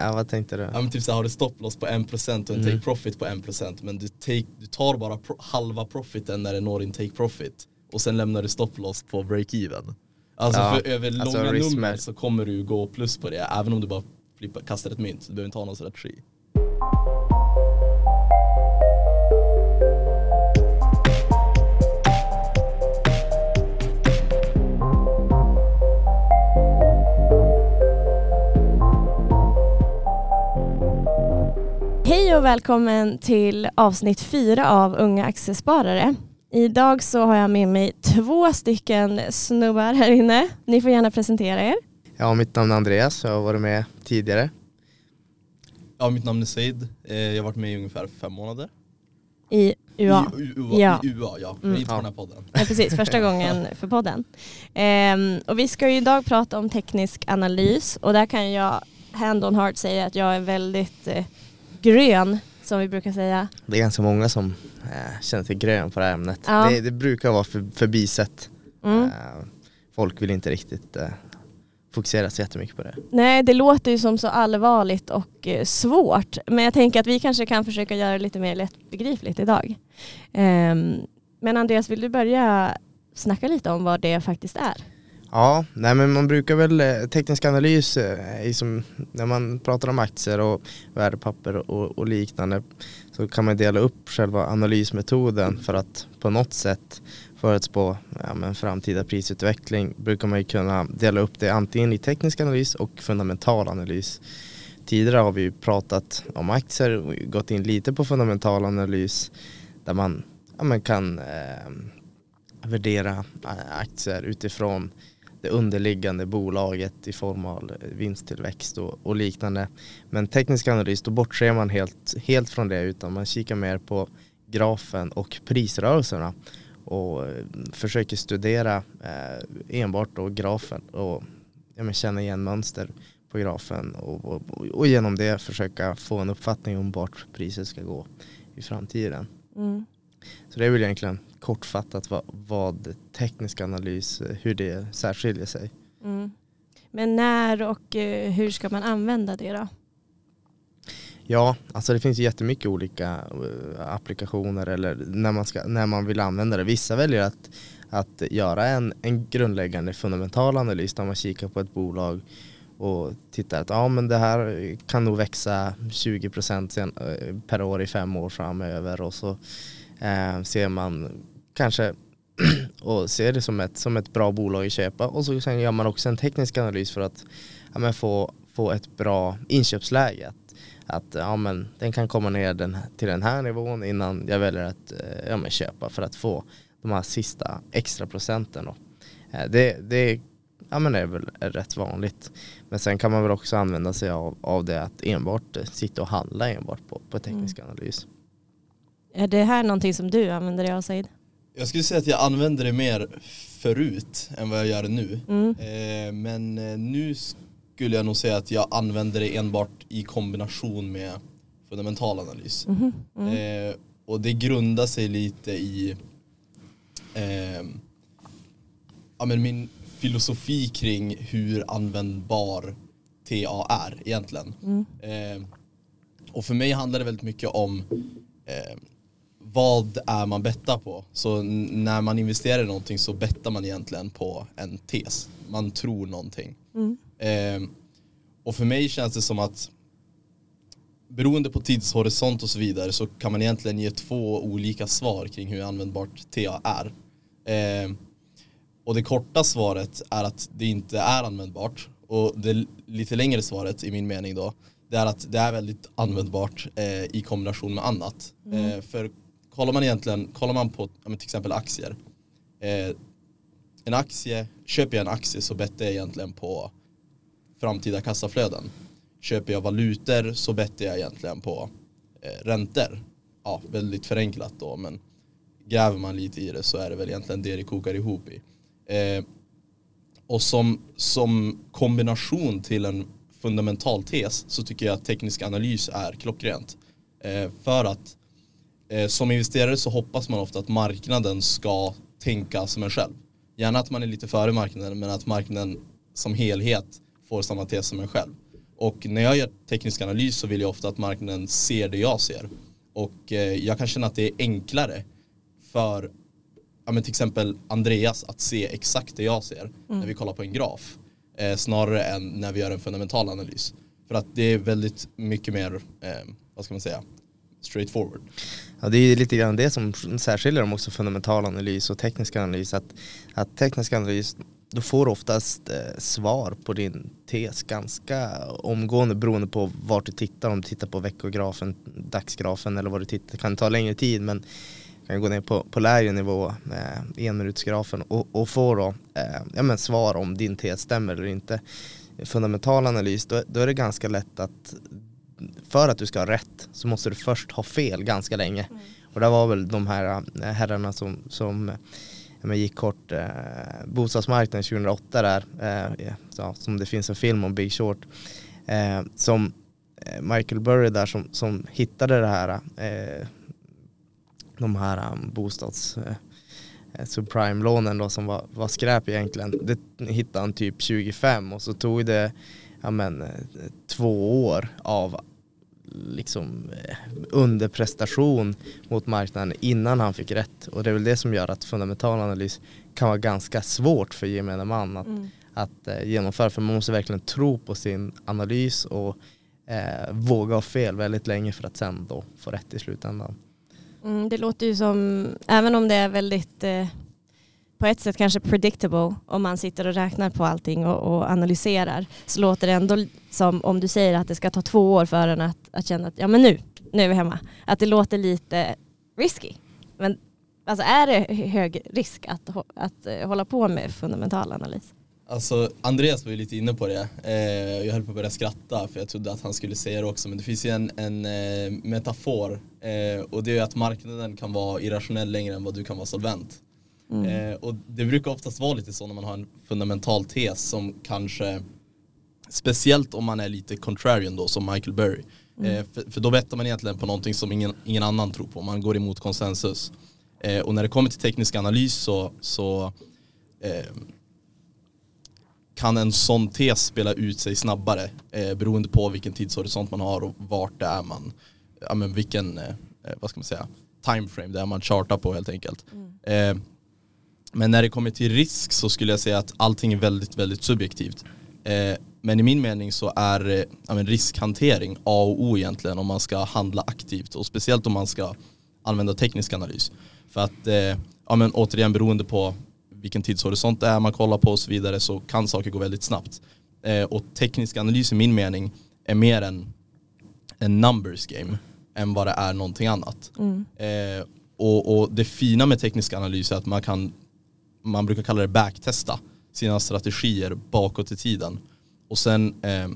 Ja, vad tänkte du? Ja men typ så här, har du stopploss på 1% och en Mm. take profit på 1% men du, take, du tar bara pro, halva profiten när det når din take profit och sen lämnar du stopploss på break-even. Alltså Ja, för över alltså långa nummer så kommer du gå plus på det även om du bara flippar, kastar ett mynt. Du behöver inte ha någon strategi. Hej och välkommen till avsnitt fyra av Unga Aktiesparare. Idag så har jag med mig två stycken snubbar här inne. Ni får gärna presentera er. Ja, mitt namn är Andreas, jag har varit med tidigare. Ja mitt namn är Said, eh, jag har varit med i ungefär fem månader. I UA. I, UA, Ja. I UA ja, Mm. inte på den här podden. Ja, precis, första gången för podden. Ehm, och vi ska ju idag prata om teknisk analys och där kan jag hand on heart säga att jag är väldigt eh, grön som vi brukar säga. Det är ganska många som eh, känner sig grön på det här ämnet. Ja. Det, det brukar vara för, förbisett. Mm. Eh, folk vill inte riktigt eh, fokusera så jättemycket på det. Nej, det låter ju som så allvarligt och eh, svårt. Men jag tänker att vi kanske kan försöka göra det lite mer lättbegripligt idag. Ehm, men Andreas, vill du börja snacka lite om vad det faktiskt är? Ja, nej men man brukar väl, eh, teknisk analys liksom, när man pratar om aktier och värdepapper och, och liknande så kan man dela upp själva analysmetoden för att på något sätt förutspå ja, men framtida prisutveckling brukar man ju kunna dela upp det antingen i teknisk analys och fundamental analys. Tidigare har vi ju pratat om aktier och gått in lite på fundamental analys där man, ja, man kan eh, värdera eh, aktier utifrån det underliggande bolaget i form av vinsttillväxt och, och liknande. Men teknisk analys, då bortser man helt, helt från det utan man kikar mer på grafen och prisrörelserna och eh, försöker studera eh, enbart då grafen och ja, men känna igen mönster på grafen och, och, och genom det försöka få en uppfattning om vart priset ska gå i framtiden. Mm. Så det är väl egentligen kortfattat vad, vad teknisk analys, eh, hur det särskiljer sig. Mm. Men när och eh, hur ska man använda det då? Ja, alltså det finns jättemycket olika eh, applikationer eller när man, ska, när man vill använda det. Vissa väljer att, att göra en, en grundläggande fundamental analys där man kikar på ett bolag och tittar att ja, men det här kan nog växa 20% sen, per år i fem år framöver och så eh, ser man kanske och ser det som ett, som ett bra bolag att köpa och så sen gör man också en teknisk analys för att ja, få, få ett bra inköpsläge. Att, att ja, men den kan komma ner den, till den här nivån innan jag väljer att eh, ja, men köpa för att få de här sista extra procenten. Då. Eh, Det, det ja, men är väl rätt vanligt. Men sen kan man väl också använda sig av, av det att enbart sitta och handla enbart på, på teknisk analys. Är det här någonting som du använder dig av Said? Jag skulle säga att jag använder det mer förut än vad jag gör nu. Mm. Eh, men eh, nu skulle jag nog säga att jag använder det enbart i kombination med fundamental analys. Mhm. Mm. Eh, och det grundar sig lite i eh, ja, men min filosofi kring hur användbar TA är egentligen. Mm. Och för mig handlar det väldigt mycket om vad är man bettar på? Så när man investerar i någonting så bettar man egentligen på en tes. Man tror någonting. Mm. Eh, och för mig känns det som att beroende på tidshorisont och så vidare så kan man egentligen ge två olika svar kring hur användbart TA är. Eh, och det korta svaret är att det inte är användbart och det lite längre svaret i min mening då det är att det är väldigt användbart eh, i kombination med annat. Eh, för kollar man egentligen, kollar man på till exempel aktier eh, en aktie, köper jag en aktie så bettar jag egentligen på framtida kassaflöden. Köper jag valutor så bettar jag egentligen på eh, räntor. Ja, väldigt förenklat då men gräver man lite i det så är det väl egentligen det det kokar ihop i. Eh, och som, som kombination till en fundamental tes så tycker jag att teknisk analys är klockrent. Eh, för att eh, som investerare så hoppas man ofta att marknaden ska tänka som en själv. Gärna att man är lite före marknaden men att marknaden som helhet får samma tes som en själv. Och när jag gör teknisk analys så vill jag ofta att marknaden ser det jag ser. Och eh, jag kan känna att det är enklare för ja, men till exempel Andreas att se exakt det jag ser när vi kollar på en graf. Eh, snarare än när vi gör en fundamental analys. För att det är väldigt mycket mer, eh, vad ska man säga, straightforward. Ja, det är lite grann det som särskiljer dem också fundamental analys och teknisk analys. Att, att teknisk analys, då får du oftast eh, svar på din tes ganska omgående beroende på vart du tittar. Om du tittar på veckografen, dagsgrafen eller vad du tittar. Det kan ta längre tid men kan gå ner på, på lägre nivå, eh, enminutsgrafen och, och få då, eh, ja, men svar om din tes stämmer eller inte. Fundamental analys, då, då är det ganska lätt att för att du ska ha rätt så måste du först ha fel ganska länge. Mm. Och det var väl de här äh, herrarna som, som men, gick kort eh, bostadsmarknaden 2008 där, eh, ja, som det finns en film om Big Short. Eh, som eh, Michael Burry där som, som hittade det här, eh, de här um, bostads eh, subprime-lånen då som var, var skräp egentligen. Det hittade han typ 25 och så tog det ja men, två år av liksom eh, underprestation mot marknaden innan han fick rätt. Och det är väl det som gör att fundamental analys kan vara ganska svårt för gemene man att, mm. att eh, genomföra. För man måste verkligen tro på sin analys och eh, våga ha fel väldigt länge för att sen då få rätt i slutändan. Mm, det låter ju som, även om det är väldigt eh, på ett sätt kanske predictable om man sitter och räknar på allting och, och, analyserar så låter det ändå som om du säger att det ska ta två år för en att, att känna att ja men nu, nu är vi hemma. Att det låter lite risky. Men alltså är det hög risk att, att, eh, hålla på med fundamental analys? Alltså Andreas var ju lite inne på det. Eh, jag höll på att börja skratta för jag trodde att han skulle säga det också. Men det finns ju en, en eh, metafor eh, och det är att marknaden kan vara irrationell längre än vad du kan vara solvent. Mm. Eh, och det brukar oftast vara lite så när man har en fundamental tes som kanske Speciellt om man är lite contrarian då som Michael Burry. Mm. Eh, för, för, då bettar man egentligen på någonting som ingen, ingen annan tror på. Man går emot konsensus. Eh, och när det kommer till teknisk analys så, så eh, kan en sån tes spela ut sig snabbare eh, beroende på vilken tidshorisont man har och vart det är man, ja men vilken, eh, vad ska man säga, timeframe det är man chartar på helt enkelt. Mm. Eh, men när det kommer till risk så skulle jag säga att allting är väldigt, väldigt subjektivt. Eh, men i min mening så är eh, ja, riskhantering A och O egentligen om man ska handla aktivt och speciellt om man ska använda teknisk analys. För att, eh, ja, men återigen beroende på vilken tidshorisont det är man kollar på och så vidare så kan saker gå väldigt snabbt. Och teknisk analys i min mening är mer en, en numbers game än vad det är någonting annat. Mm. Och, och, det fina med teknisk analys är att man kan man brukar kalla det backtesta sina strategier bakåt i tiden. Och sen eh,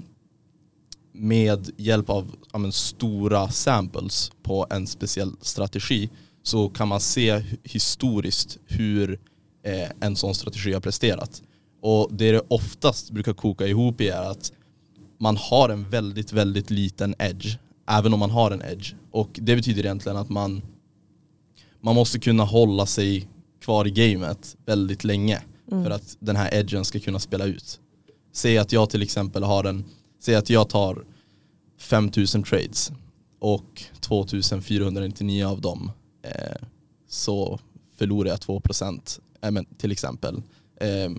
med hjälp av ja, men, stora samples på en speciell strategi så kan man se historiskt hur eh, en sån strategi har presterat. Och det det oftast brukar koka ihop i är att man har en väldigt, väldigt liten edge, även om man har en edge. Och det betyder egentligen att man, man måste kunna hålla sig kvar i gamet väldigt länge mm. för att den här edgen ska kunna spela ut. Säg att jag till exempel har en, säg att jag tar 5000 trades och 2499 av dem eh, så förlorar jag 2% eh, till exempel. Eh,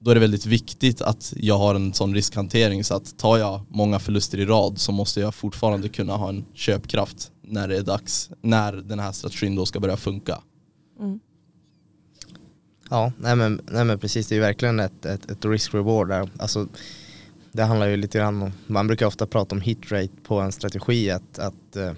då är det väldigt viktigt att jag har en sån riskhantering så att tar jag många förluster i rad så måste jag fortfarande kunna ha en köpkraft när det är dags, när den här strategin då ska börja funka. Mm. Ja, nej men, nej men precis, det är verkligen ett, ett, ett risk-reward där. Alltså, det handlar ju lite grann om, man brukar ofta prata om hit rate på en strategi att, att eh,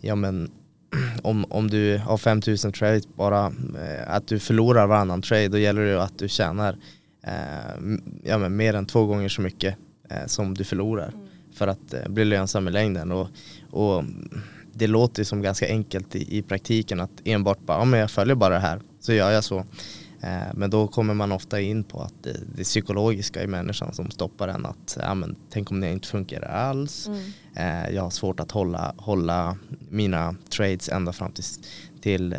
ja men om, om du har 5000 trades bara, eh, att du förlorar varannan trade, då gäller det ju att du tjänar eh, ja, men mer än två gånger så mycket eh, som du förlorar mm. för att eh, bli lönsam i längden. Och, och det låter som ganska enkelt i, i praktiken att enbart bara, ja men jag följer bara det här så gör jag så. Eh, men då kommer man ofta in på att det, det psykologiska i människan som stoppar en att ja, men, tänk om det inte fungerar alls. Mm. Eh, jag har svårt att hålla, hålla mina trades ända fram till, till eh,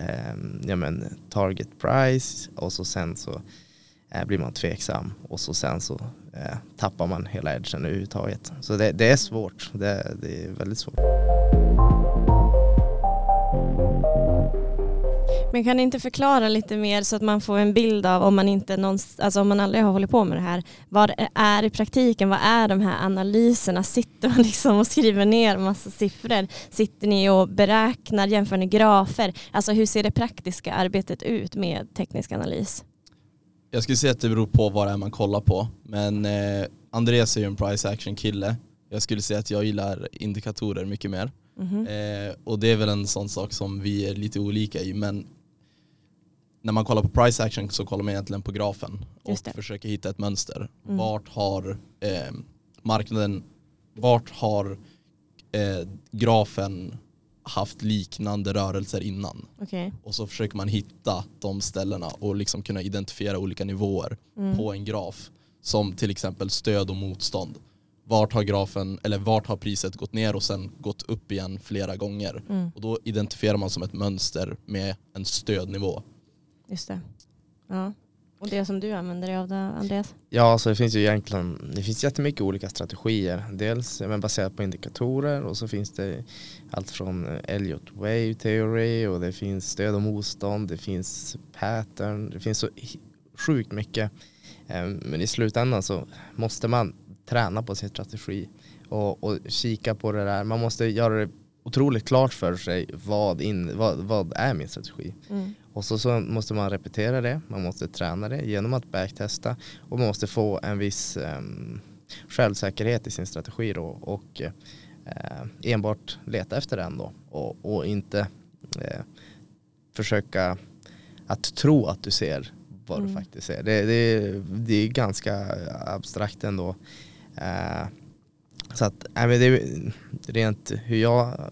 ja, men, target price och så sen så blir man tveksam och så sen så eh, tappar man hela edgen överhuvudtaget. Så det, det är svårt, det, det är väldigt svårt. Men kan ni inte förklara lite mer så att man får en bild av om man inte någonstans, alltså om man aldrig har hållit på med det här, vad är i praktiken, vad är de här analyserna? Sitter man liksom och skriver ner massa siffror? Sitter ni och beräknar, jämför ni grafer? Alltså hur ser det praktiska arbetet ut med teknisk analys? Jag skulle säga att det beror på vad det är man kollar på. Men eh, Andreas är ju en price action kille. Jag skulle säga att jag gillar indikatorer mycket mer. Mhm. Eh, och det är väl en sån sak som vi är lite olika i. Men när man kollar på price action så kollar man egentligen på grafen och försöker hitta ett mönster. Mm. Vart har eh, marknaden, vart har eh, grafen haft liknande rörelser innan? Okej. Och så försöker man hitta de ställena och liksom kunna identifiera olika nivåer Mm. på en graf. Som till exempel stöd och motstånd. Vart har grafen, eller vart har priset gått ner och sen gått upp igen flera gånger? Mm. Och då identifierar man som ett mönster med en stödnivå. Just det. Ja. Och det som du använder dig av då, Andreas? Ja, så det finns ju egentligen det finns jättemycket olika strategier. Dels men baserat på indikatorer och så finns det allt från Elliott Wave Theory och det finns stöd och motstånd, det finns pattern, det finns så sjukt mycket. Eh, Men i slutändan så måste man träna på sin strategi och, och kika på det där. Man måste göra det otroligt klart för sig vad, in, vad, vad är min strategi. Mm. Och så, så måste man repetera det, man måste träna det genom att backtesta och man måste få en viss um, självsäkerhet i sin strategi då och eh, enbart leta efter den då och, och inte eh, försöka att tro att du ser vad Mm. du faktiskt ser. Det, det, det är ganska abstrakt ändå. Eh, så att, nej, men det är rent hur jag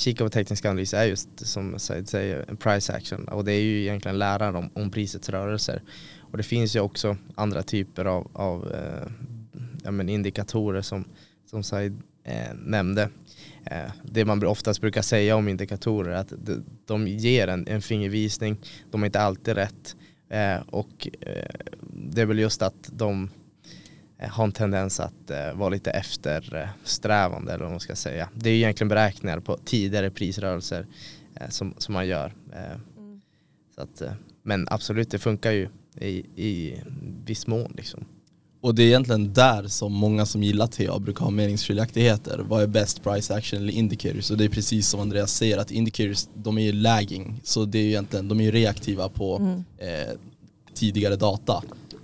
kika på teknisk analys är just som Said säger en price action och det är ju egentligen läran om, om prisets rörelser. Och det finns ju också andra typer av, av eh, ja, men indikatorer som, som Said eh, nämnde. Eh, det man oftast brukar säga om indikatorer är att de, de ger en, en fingervisning, de är inte alltid rätt eh, och eh, det är väl just att de har en tendens att eh, vara lite eftersträvande eller vad man ska säga. Det är ju egentligen beräkningar på tidigare prisrörelser eh, som, som man gör. Eh, Mm. så att, eh, men absolut, det funkar ju i, i viss mån. Liksom. Och det är egentligen där som många som gillar TA brukar ha meningsskiljaktigheter. Vad är best price action eller indicators? Och det är precis som Andreas säger att indicators de är ju lagging. Så det är ju egentligen, de är ju reaktiva på Mm. eh, tidigare data.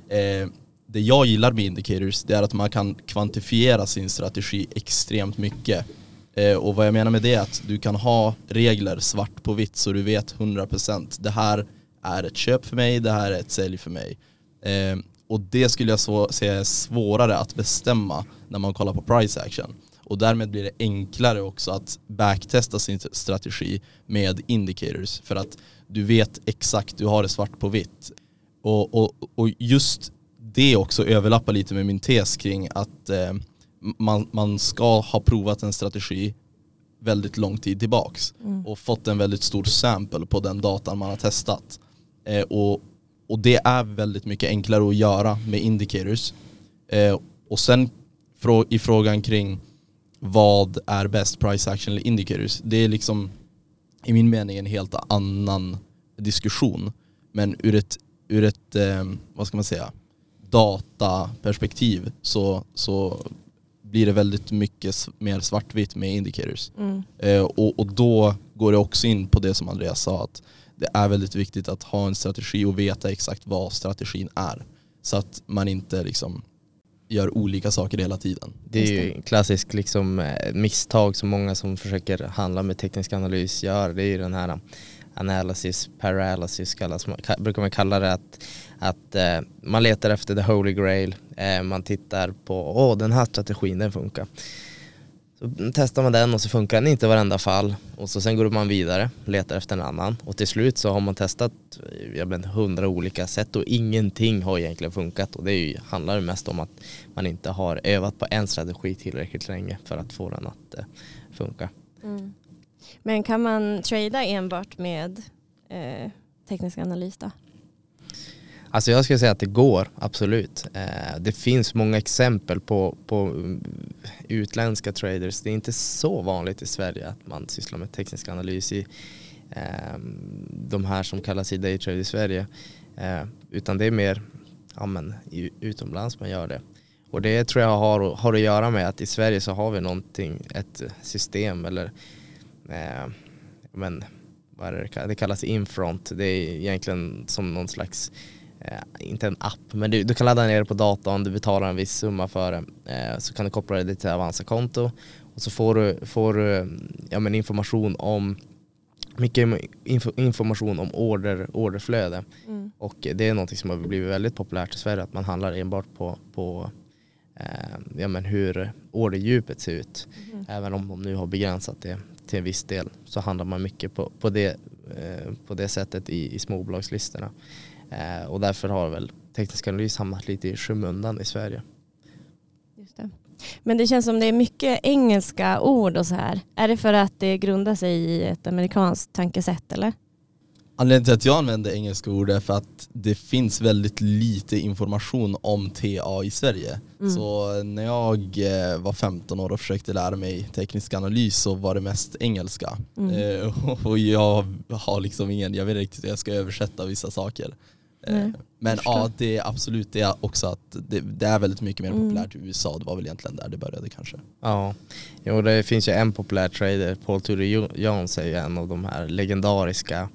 Eh, det jag gillar med indicators det är att man kan kvantifiera sin strategi extremt mycket. Eh, och vad jag menar med det är att du kan ha regler svart på vitt så du vet 100% det här är ett köp för mig, det här är ett sälj för mig. Eh, och det skulle jag så, säga är svårare att bestämma när man kollar på price action. Och därmed blir det enklare också att backtesta sin strategi med indicators för att du vet exakt, du har det svart på vitt. Och, och, och just det också överlappar lite med min tes kring att eh, man, man ska ha provat en strategi väldigt lång tid tillbaks Mm. och fått en väldigt stor sample på den datan man har testat. Eh, och, och det är väldigt mycket enklare att göra med indicators. Eh, och sen frå, i frågan kring vad är best price action eller indicators, det är liksom i min mening en helt annan diskussion. Men ur ett, ur ett eh, vad ska man säga, dataperspektiv så, så blir det väldigt mycket mer svartvitt med indicators. Mm. Eh, och, och då går det också in på det som Andreas sa att det är väldigt viktigt att ha en strategi och veta exakt vad strategin är. Så att man inte liksom gör olika saker hela tiden. Det är ju klassiskt liksom, eh, misstag som många som försöker handla med teknisk analys gör. Det är ju den här analysis paralysis kallas, brukar man kalla det. Att, att eh, man letar efter the holy grail. Eh, man tittar på, åh den här strategin den funkar. Så testar man den och så funkar den inte i varenda fall. Och så sen går man vidare, letar efter en annan. Och till slut så har man testat eh, jag vet, hundra olika sätt och ingenting har egentligen funkat. Och det ju, handlar ju mest om att man inte har övat på en strategi tillräckligt länge för att få den att eh, funka. Mm. Men kan man trada enbart med eh, teknisk analys då? Alltså jag skulle säga att det går, absolut. Eh, det finns många exempel på, på mm, utländska traders. Det är inte så vanligt i Sverige att man sysslar med teknisk analys i eh, de här som kallas i daytrade i Sverige. Eh, utan det är mer ja, men, utomlands man gör det. Och det tror jag har, har att göra med att i Sverige så har vi någonting, ett system eller eh, men, vad är det, det kallas infront. Det är egentligen som någon slags eh, inte en app, men du, du, kan ladda ner det på datorn, du betalar en viss summa för det. Eh, så kan du koppla det till Avanza-konto och så får du, får du ja, men information om mycket info, information om order, orderflöde. Mm. Och det är något som har blivit väldigt populärt i Sverige, att man handlar enbart på, på eh, ja, men hur orderdjupet ser ut. Mm. Även om de nu har begränsat det till en viss del så handlar man mycket på, på, det, eh, på det sättet i, i småbolagslistorna. Eh, och därför har väl teknisk analys hamnat lite i skymundan i Sverige. Just det. Men det känns som det är mycket engelska ord och så här. Är det för att det grundar sig i ett amerikanskt tankesätt eller? Anledningen till att jag använder engelska ord är för att det finns väldigt lite information om TA i Sverige. Mm. Så när jag eh, var 15 år och försökte lära mig teknisk analys så var det mest engelska. Mm. Eh, och jag har liksom ingen, jag vet inte riktigt hur jag ska översätta vissa saker. Mm. Men ja, det är absolut det är också att det, det, är väldigt mycket mer mm. populärt i USA. Det var väl egentligen där det började kanske. Ja, jo, det finns ju en populär trader, Paul Tudor Jones är ju en av de här legendariska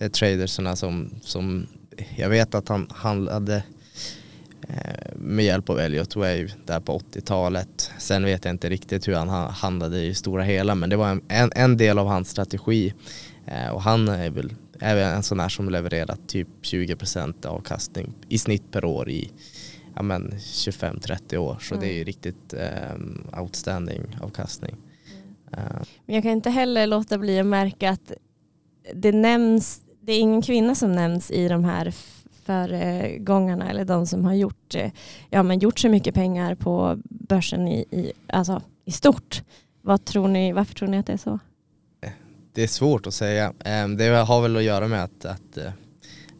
eh, traderserna som, som jag vet att han handlade eh, med hjälp av Elliot Wave där på 80-talet. Sen vet jag inte riktigt hur han handlade i stora hela men det var en, en, del av hans strategi. Eh, och han är väl är en sån här som levererar typ 20% avkastning i snitt per år i ja, 25-30 år. Så mm. det är ju riktigt um, outstanding avkastning. Mm. Uh. Men jag kan inte heller låta bli att märka att det nämns, det är ingen kvinna som nämns i de här föregångarna eller de som har gjort, eh, ja, men gjort så mycket pengar på börsen i, i, alltså, i stort. Vad tror ni, varför tror ni att det är så? det är svårt att säga. Ehm, det har väl att göra med att, att eh,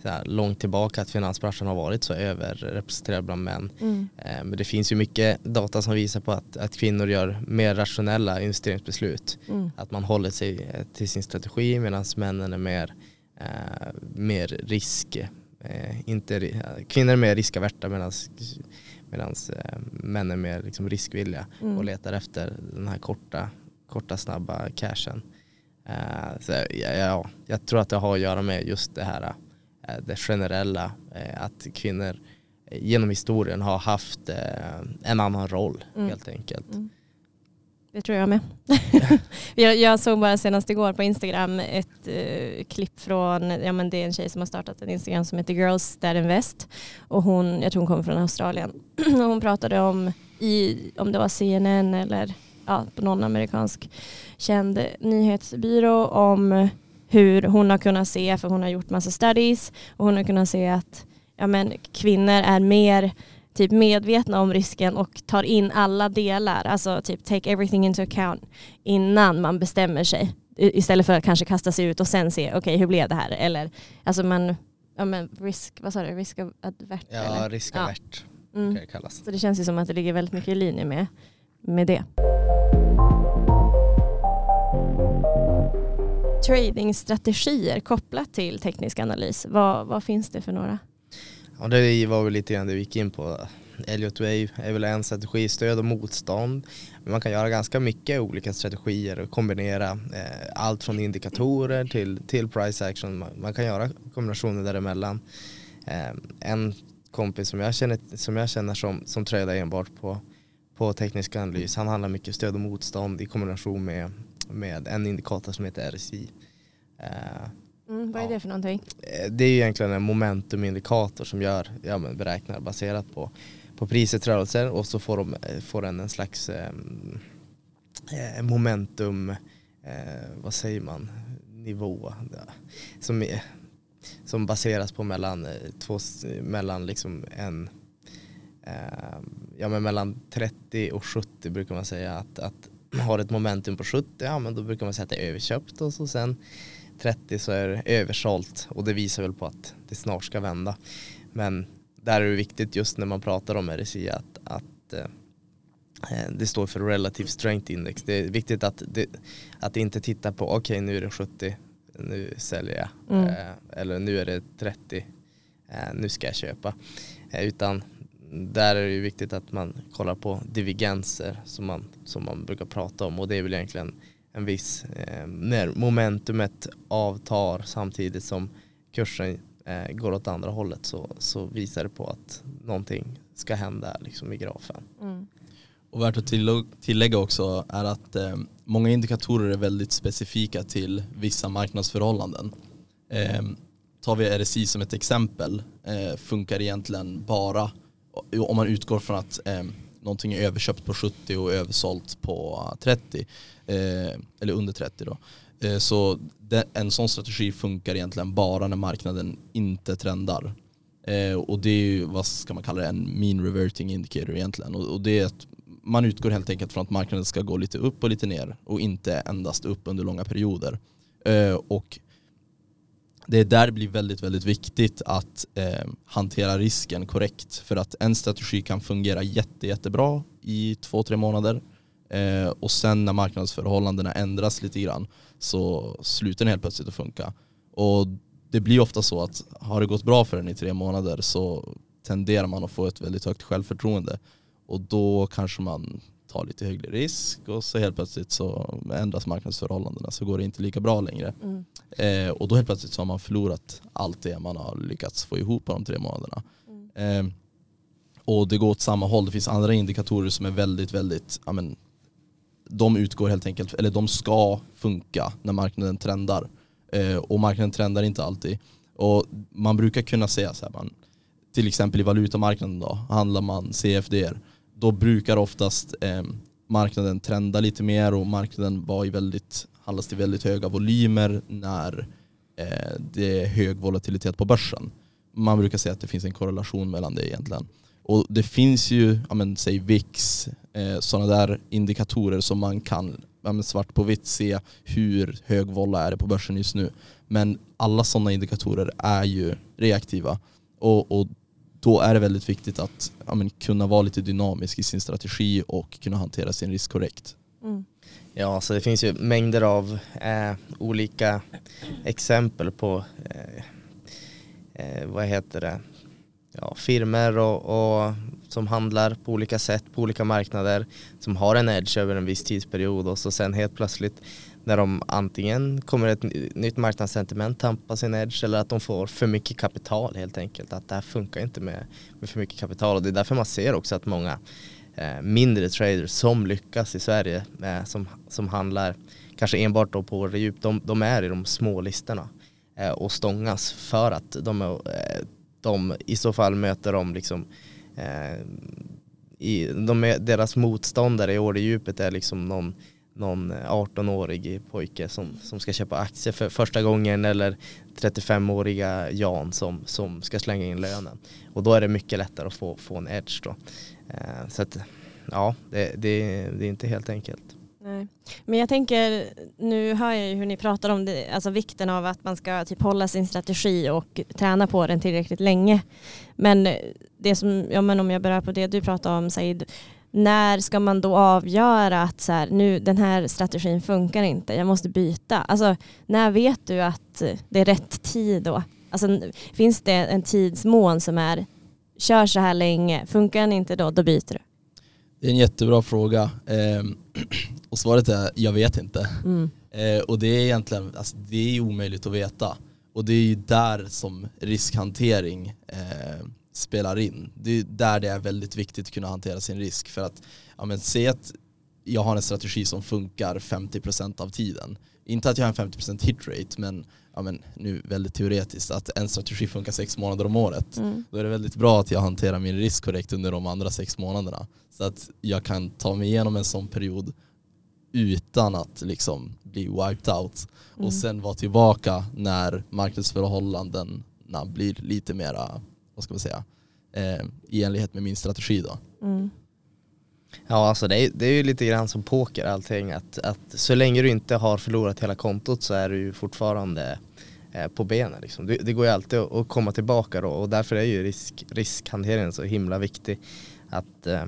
här, långt tillbaka att finansbranschen har varit så överrepresenterad bland män. Mm. Ehm, men det finns ju mycket data som visar på att, att kvinnor gör mer rationella investeringsbeslut. Mm. Att man håller sig till sin strategi medan männen är mer, mer risk, eh, inte, kvinnor är mer riskaverta medan medan eh, män är mer liksom riskvilliga mm. och letar efter den här korta, korta snabba cashen. Så, ja, ja, jag tror att det har att göra med just det här det generella att kvinnor genom historien har haft en annan roll mm. helt enkelt. Mm. Det tror jag med. jag, såg bara senast igår på Instagram ett uh, klipp från, ja men det är en tjej som har startat en Instagram som heter Girls That Invest och hon, jag tror hon kommer från Australien, och hon pratade om, i, om det var CNN eller ja, på någon amerikansk känd nyhetsbyrå om hur hon har kunnat se, för hon har gjort massa studies och hon har kunnat se att ja, men, kvinnor är mer typ medvetna om risken och tar in alla delar, alltså typ take everything into account innan man bestämmer sig istället för att kanske kasta sig ut och sen se okej okay, hur blev det här eller alltså man ja men risk, vad sa du, risk advert? Ja, eller? risk avert ja. mm. det kallas. Så det känns ju som att det ligger väldigt mycket i linje med, med det. tradingstrategier kopplat till teknisk analys. Vad, vad finns det för några? Och det var väl lite grann det vi gick in på. Elliot Wave är väl en strategi, stöd och motstånd. Men man kan göra ganska mycket olika strategier och kombinera eh, allt från indikatorer till, till price action. Man, man kan göra kombinationer däremellan. Eh, en kompis som jag känner som, jag känner som, som trädar enbart på, på teknisk analys, han handlar mycket stöd och motstånd i kombination med med en indikator som heter RSI. Eh, mm, vad är ja. det för någonting? Eh, det är egentligen en momentumindikator som gör ja, men beräknar baserat på, på priset rörelser och så får, de, eh, får den en slags eh, momentum, eh, vad säger man, nivå som, som baseras på mellan, två, mellan liksom en ja, men mellan 30 och 70 brukar man säga att, att har ett momentum på 70, ja men då brukar man säga att det är överköpt och så sen 30 så är det översålt och det visar väl på att det snart ska vända. men där är det viktigt just när man pratar om RSI att, att eh, eh, det står för Relative Strength Index. Det är viktigt att, det, att inte titta på okej okay, nu är det 70, nu säljer jag. Mm. Eh, eller nu är det 30, eh, nu ska jag köpa. Utan där är det viktigt att man kollar på divergenser som man, som man brukar prata om och det är väl egentligen en viss, eh, när momentumet avtar samtidigt som kursen eh, går åt andra hållet så, så visar det på att någonting ska hända liksom i grafen. Mm. Och värt att tillägga också är att eh, många indikatorer är väldigt specifika till vissa marknadsförhållanden. Eh, tar vi RSI som ett exempel eh, funkar egentligen bara om man utgår från att eh, någonting är överköpt på 70 och översålt på 30 eh, eller under 30 då. Eh, så det, en sån strategi funkar egentligen bara när marknaden inte trendar. Eh, och det är ju, vad ska man kalla det, en mean reverting indicator egentligen. Och, och det är att man utgår helt enkelt från att marknaden ska gå lite upp och lite ner och inte endast upp under långa perioder. Eh, och det är där det blir väldigt, väldigt viktigt att eh, hantera risken korrekt. För att en strategi kan fungera jätte, jättebra i två, tre månader. Eh, och sen när marknadsförhållandena ändras lite grann så slutar den helt plötsligt att funka. Och det blir ofta så att har det gått bra för den i tre månader så tenderar man att få ett väldigt högt självförtroende. Och då kanske man tar lite högre risk och så helt plötsligt så ändras marknadsförhållandena så går det inte lika bra längre. Mm. Eh, och då helt plötsligt så har man förlorat allt det man har lyckats få ihop på de tre månaderna. Mm. Eh, och det går åt samma håll. Det finns andra indikatorer som är väldigt, väldigt, ja men, de utgår helt enkelt, eller de ska funka när marknaden trendar. Eh, och marknaden trendar inte alltid. Och man brukar kunna säga så här, man, till exempel i valutamarknaden då, handlar man CFDR då brukar oftast eh, marknaden trenda lite mer och marknaden var i väldigt, handlas till väldigt höga volymer när eh, det är hög volatilitet på börsen. Man brukar säga att det finns en korrelation mellan det egentligen. Och det finns ju, ja men, säg VIX, eh, sådana där indikatorer som man kan ja men, svart på vitt se hur hög volla är det på börsen just nu. Men alla sådana indikatorer är ju reaktiva. Och, och då är det väldigt viktigt att ja, men, kunna vara lite dynamisk i sin strategi och kunna hantera sin risk korrekt. Mm. Ja, så det finns ju mängder av eh, olika exempel på eh, eh, vad heter det? Ja, firmer och, och, som handlar på olika sätt på olika marknader som har en edge över en viss tidsperiod och så sen helt plötsligt när de antingen kommer ett nytt marknadssentiment tampa sin edge eller att de får för mycket kapital helt enkelt. Att det här funkar inte med, med för mycket kapital och det är därför man ser också att många eh, mindre traders som lyckas i Sverige eh, som, som handlar kanske enbart då på djup, de, de är i de små listorna eh, och stångas för att de, är, eh, de i så fall möter de liksom eh, i, de är, deras motståndare i orddjupet är liksom någon någon eh, 18-årig pojke som, som ska köpa aktier för första gången eller 35-åriga Jan som, som ska slänga in lönen. Och då är det mycket lättare att få, få en edge då. Eh, så att ja, det, det, det är inte helt enkelt. Nej. Men jag tänker, nu hör jag ju hur ni pratar om det, alltså vikten av att man ska typ hålla sin strategi och träna på den tillräckligt länge. Men det som, ja men om jag börjar på det du pratade om Said, när ska man då avgöra att så här, nu, den här strategin funkar inte, jag måste byta? Alltså, när vet du att det är rätt tid då? Alltså, finns det en tidsmån som är kör så här länge, funkar den inte då, då byter du? Det är en jättebra fråga eh, och svaret är jag vet inte. Mm. Eh, och det är egentligen alltså, det är omöjligt att veta. Och det är ju där som riskhantering eh, spelar in. Det är där det är väldigt viktigt att kunna hantera sin risk. För att, ja men se att jag har en strategi som funkar 50% av tiden. Inte att jag har en 50% hit rate, men, ja men nu väldigt teoretiskt, att en strategi funkar sex månader om året. Mm. Då är det väldigt bra att jag hanterar min risk korrekt under de andra sex månaderna. Så att jag kan ta mig igenom en sån period utan att liksom bli wiped out. Mm. Och sen vara tillbaka när marknadsförhållandena blir lite mera vad ska man säga, eh, i enlighet med min strategi då. Mm. Ja, alltså det är, det är ju lite grann som poker allting. Att, att så länge du inte har förlorat hela kontot så är du ju fortfarande eh, på benen. Liksom. Det, det, går ju alltid att, att, komma tillbaka då och därför är ju risk, riskhanteringen så himla viktig. Att, eh,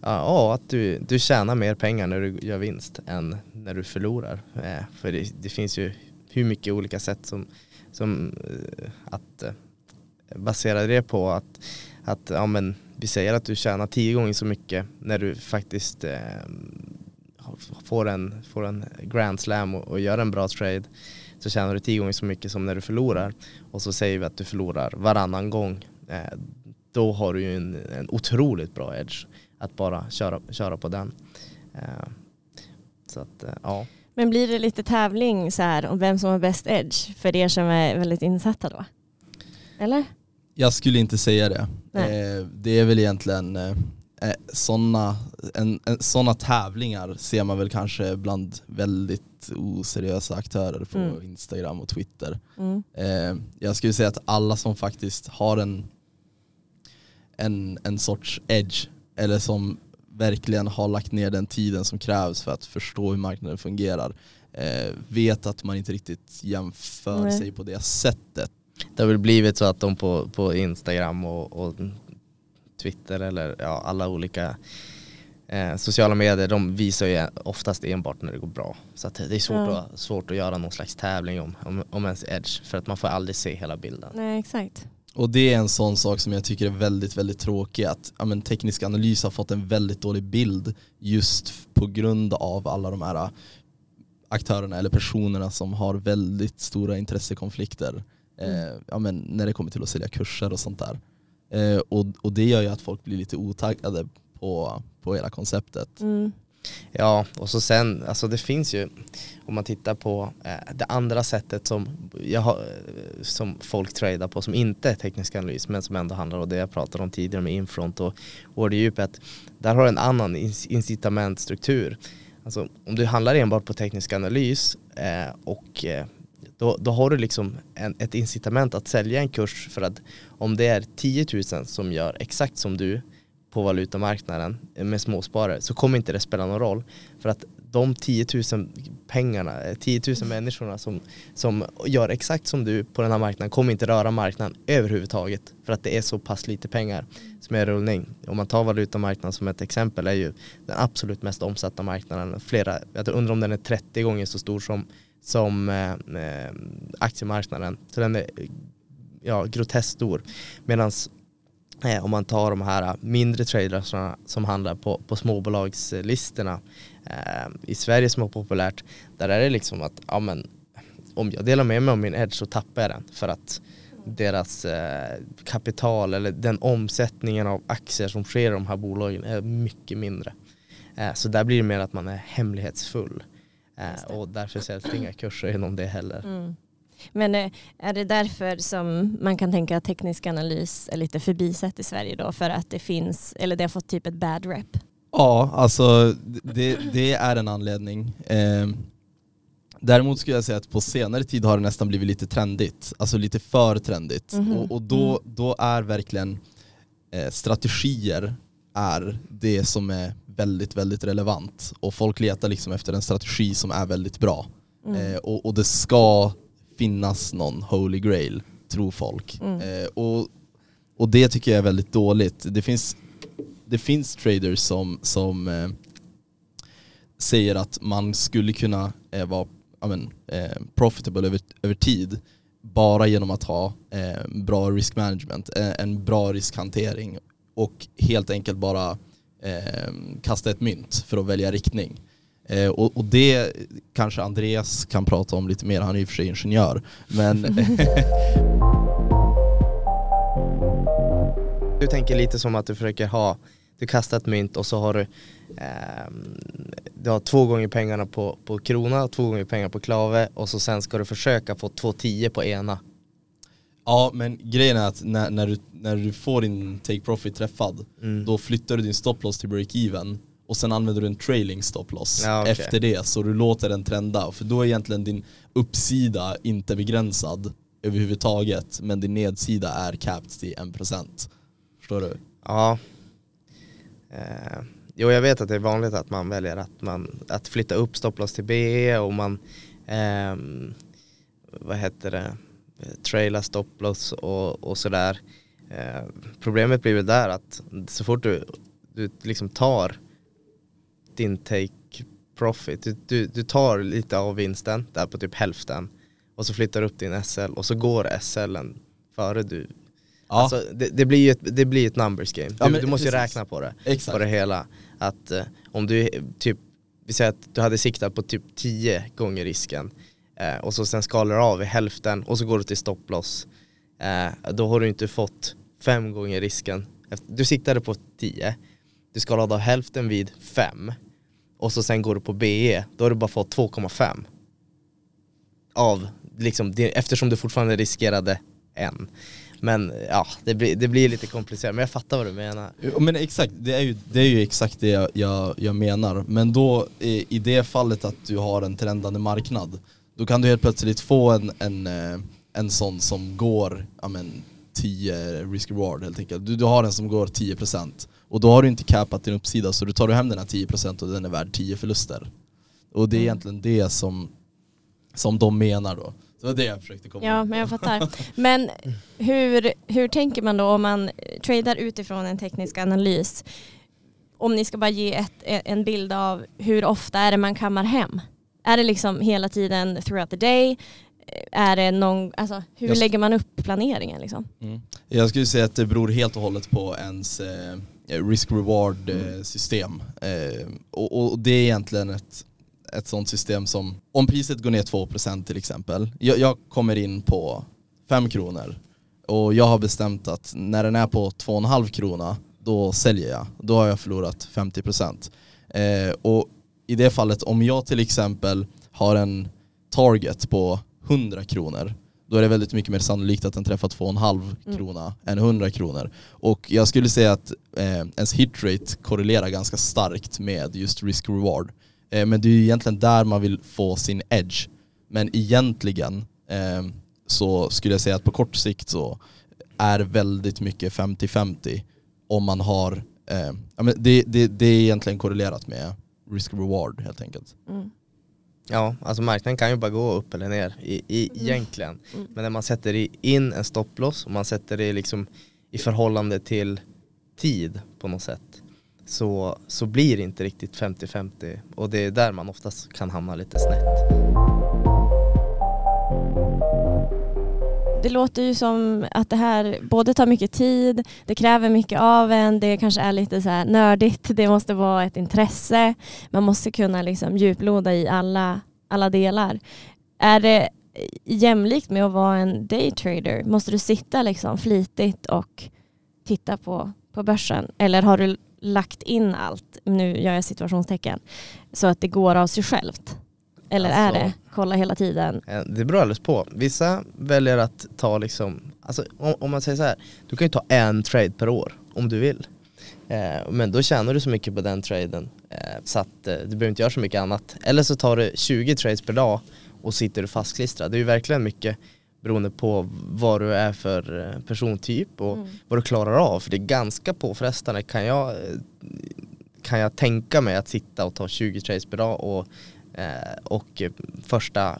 ja, att du, du tjänar mer pengar när du gör vinst än när du förlorar. Eh, för det, det, finns ju hur mycket olika sätt som, som eh, att Baserar det på att, att ja, men, vi säger att du tjänar tio gånger så mycket när du faktiskt eh, får, en, får en grand slam och, och gör en bra trade så tjänar du tio gånger så mycket som när du förlorar och så säger vi att du förlorar varannan gång eh, då har du ju en, en otroligt bra edge att bara köra, köra på den. Eh, så att, eh, ja. Men blir det lite tävling så här om vem som har bäst edge för er som är väldigt insatta då? Eller? Jag skulle inte säga det. Eh, det är väl egentligen eh, eh sådana såna tävlingar ser man väl kanske bland väldigt oseriösa aktörer på mm. Instagram och Twitter. Mm. Eh, jag skulle säga att alla som faktiskt har en, en, en sorts edge eller som verkligen har lagt ner den tiden som krävs för att förstå hur marknaden fungerar eh, vet att man inte riktigt jämför Nej. sig på det sättet. Det har väl blivit så att de på, på Instagram och, och Twitter eller ja, alla olika eh, sociala medier de visar ju oftast enbart när det går bra. Så det är svårt, ja. att, svårt att göra någon slags tävling om, om, om ens edge för att man får aldrig se hela bilden. Nej exakt. Och det är en sån sak som jag tycker är väldigt, väldigt tråkig att ja, men, teknisk analys har fått en väldigt dålig bild just på grund av alla de här aktörerna eller personerna som har väldigt stora intressekonflikter. Eh, ja, men, när det kommer till att sälja kurser och sånt där. Eh, och, och det gör ju att folk blir lite otaggade på, på hela konceptet. Mm. Ja, och så sen, alltså det finns ju, om man tittar på eh, det andra sättet som, jag har, som folk tradar på som inte är teknisk analys men som ändå handlar om det jag pratade om tidigare med infront och orderdjupet. Där har du en annan incitamentstruktur. Alltså om du handlar enbart på teknisk analys eh, och eh, då, då har du liksom en, ett incitament att sälja en kurs för att om det är 10 000 som gör exakt som du på valutamarknaden med småsparare så kommer inte det spela någon roll. För att de 10 000 pengarna, 10 000 människorna som, som gör exakt som du på den här marknaden kommer inte röra marknaden överhuvudtaget. För att det är så pass lite pengar som är rullning. Om man tar valutamarknaden som ett exempel är ju den absolut mest omsatta marknaden. Flera, jag undrar om den är 30 gånger så stor som, som eh, eh, aktiemarknaden. Så den är ja, groteskt stor. Medan Eh, om man tar de här mindre tradersarna som handlar på, på småbolagslistorna eh, i Sverige som är populärt, där är det liksom att ja, men, om jag delar med mig av min edge så tappar jag den för att deras eh, kapital eller den omsättningen av aktier som sker i de här bolagen är mycket mindre. Eh, så där blir det mer att man är hemlighetsfull och därför säljs det inga kurser inom det heller. Mm. Men eh, är det därför som man kan tänka att teknisk analys är lite förbisett i Sverige då? För att det finns, eller det har fått typ ett bad rep? Ja, alltså det, det är en anledning. Eh, däremot skulle jag säga att på senare tid har det nästan blivit lite trendigt, alltså lite för trendigt. Mm -hmm. och, och, då, mm. då är verkligen eh, strategier är det som är väldigt, väldigt relevant. Och folk letar liksom efter en strategi som är väldigt bra. Mm. Eh, och, och det ska finnas någon holy grail, tror folk. Mm. Eh, och, och det tycker jag är väldigt dåligt. Det finns, det finns traders som, som eh, säger att man skulle kunna eh, vara men, eh, profitable över, över tid bara genom att ha eh, bra risk management, en bra riskhantering och helt enkelt bara Ehm, kasta ett mynt för att välja riktning. Eh, och, och, det kanske Andreas kan prata om lite mer, han är ju för sig ingenjör. Men du tänker lite som att du försöker ha, du kastar ett mynt och så har du, eh, du har två gånger pengarna på, på krona, två gånger pengar på klave och så sen ska du försöka få två tio på ena. Ja men grejen är att när, när, du, när du får din take profit träffad, mm. då flyttar du din stop loss till break-even och sen använder du en trailing stop loss ja, okay. efter det så du låter den trenda. För då är egentligen din uppsida inte begränsad överhuvudtaget men din nedsida är capped till 1%. Förstår du? Ja. Eh, jo jag vet att det är vanligt att man väljer att, man, att flytta upp stopploss till B och man eh, vad heter det, traila stopploss och, och sådär. Eh, problemet blir väl där att så fort du, du liksom tar din take profit, du, du, du tar lite av vinsten där på typ hälften och så flyttar du upp din SL och så går SLen före du. Ja, Alltså, det, det, blir ju ett, det blir ett numbers game. Du, Ja, men du måste ju räkna på det, exakt. på det hela. Att eh, om du typ, vi säger att du hade siktat på typ 10 gånger risken eh, och så sen skalar du av i hälften och så går du till stopploss. Eh, då har du inte fått fem gånger risken. Du siktade på 10, du skalade av hälften vid 5 och så sen går du på BE, då har du bara fått 2,5 av, liksom, eftersom du fortfarande riskerade en. Men ja, det blir, det blir lite komplicerat, men jag fattar vad du menar. Men exakt, det är ju, det är ju exakt det jag, jag, jag menar. Men då i det fallet att du har en trendande marknad, då kan du helt plötsligt få en, en, eh, en sån som går ja, men, 10 risk-reward helt enkelt. Du, du har en som går 10% och då har du inte capat din uppsida så du tar du hem den här 10% och den är värd 10 förluster. Och det är Mm. egentligen det som, som de menar då. Så det var det jag försökte komma Ja, men jag fattar. Men hur, hur tänker man då om man tradar utifrån en teknisk analys? Om ni ska bara ge ett, en bild av hur ofta är det man kammar hem? Är det liksom hela tiden throughout the day? Är det någon, alltså, hur lägger man upp planeringen? Liksom? Mm. Jag skulle säga att det beror helt och hållet på ens eh, risk-reward eh, system. Eh, och, och det är egentligen ett, ett sånt system som, om priset går ner 2% till exempel, jag, jag kommer in på 5 kronor och jag har bestämt att när den är på 2,5 krona, då säljer jag. Då har jag förlorat 50%. Eh, och i det fallet, om jag till exempel har en target på 100 kronor, då är det väldigt mycket mer sannolikt att den träffar 2,5 Mm. krona än 100 kronor. Och jag skulle säga att eh, ens hitrate korrelerar ganska starkt med just risk-reward. Eh, men det är ju egentligen där man vill få sin edge. Men egentligen eh, så skulle jag säga att på kort sikt så är väldigt mycket 50-50 om man har, eh, det, det, det är egentligen korrelerat med risk-reward helt enkelt. Mm. Ja, alltså marknaden kan ju bara gå upp eller ner i, i, Mm. egentligen. Mm. Men när man sätter in en stopploss och man sätter det liksom i förhållande till tid på något sätt så, så blir det inte riktigt 50-50 och det är där man oftast kan hamna lite snett. Det låter ju som att det här både tar mycket tid, det kräver mycket av en, det kanske är lite så här nördigt, det måste vara ett intresse, man måste kunna liksom djuploda i alla, alla delar. Är det jämlikt med att vara en daytrader? Måste du sitta liksom flitigt och titta på, på börsen? Eller har du lagt in allt, nu gör jag situationstecken, så att det går av sig självt? Eller är Alltså- det kolla hela tiden? Eh, Det beror alldeles på. Vissa väljer att ta liksom, alltså om, om man säger så här, du kan ju ta en trade per år om du vill. Eh, men då tjänar du så mycket på den traden eh, så att eh, du behöver inte göra så mycket annat. Eller så tar du 20 trades per dag och sitter du fastklistrad. Det är ju verkligen mycket beroende på vad du är för eh, persontyp och Mm. vad du klarar av. För det är ganska påfrestande kan jag, eh, kan jag tänka mig att sitta och ta 20 trades per dag och, och eh, första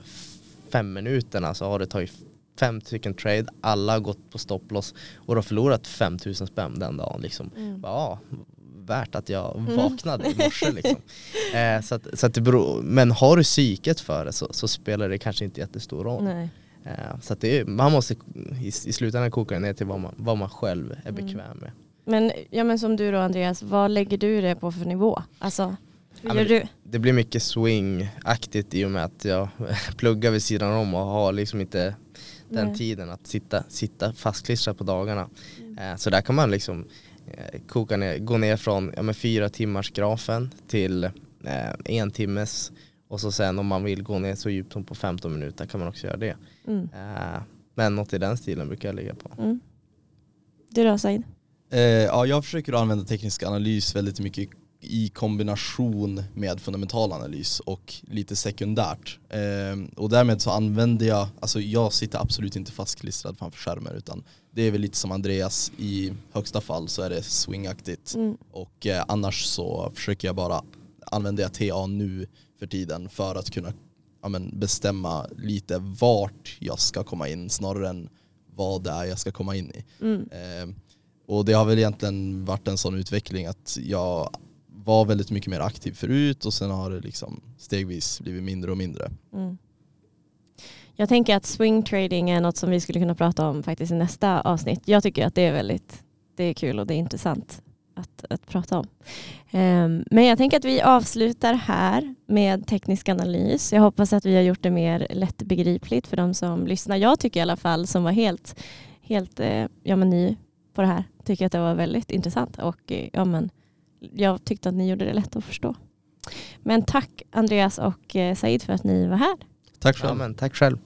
fem minuterna så har du tagit fem stycken trade, alla har gått på stopploss och har förlorat 5000 spänn den dagen liksom. Mm. Ja, värt att jag Mm. vaknade i morse liksom. Eh, så att, så att det beror, men har du psyket för det så, så spelar det kanske inte jättestor roll. Eh, så att det är, man måste i, i slutändan koka ner till vad man, vad man själv är Mm. bekväm med. Men, ja, men som du då Andreas, vad lägger du det på för nivå? Alltså, Ja, du? Det blir mycket swing-aktigt i och med att jag pluggar vid sidan om och har liksom inte den Nej. tiden att sitta, sitta fastklistrad på dagarna. Eh, så där kan man liksom eh, koka ner, gå ner från ja, fyra timmars grafen till eh, en timmes och så sen om man vill gå ner så djupt som på 15 minuter kan man också göra det. Mm. Eh, men något i den stilen brukar jag ligga på. Mm. Du då Said? Eh, ja, jag försöker använda teknisk analys väldigt mycket i kombination med fundamental analys och lite sekundärt. Eh, och därmed så använder jag, alltså jag sitter absolut inte fastklistrad framför skärmen utan det är väl lite som Andreas, i högsta fall så är det swingaktigt Mm. och eh, annars så försöker jag bara använda TA nu för tiden för att kunna ja, men bestämma lite vart jag ska komma in snarare än vad det är jag ska komma in i. Mm. Eh, och det har väl egentligen varit en sån utveckling att jag var väldigt mycket mer aktiv förut och sen har det liksom stegvis blivit mindre och mindre. Mm. Jag tänker att swing trading är något som vi skulle kunna prata om faktiskt i nästa avsnitt. Jag tycker att det är väldigt det är kul och det är intressant att, att prata om. Um, men jag tänker att vi avslutar här med teknisk analys. Jag hoppas att vi har gjort det mer lättbegripligt för de som lyssnar. Jag tycker i alla fall som var helt, helt eh, ja, men ny på det här tycker att det var väldigt intressant och eh, ja, men, jag tyckte att ni gjorde det lätt att förstå. Men tack Andreas och eh, Said för att ni var här. Tack själv. Ja, men tack själv.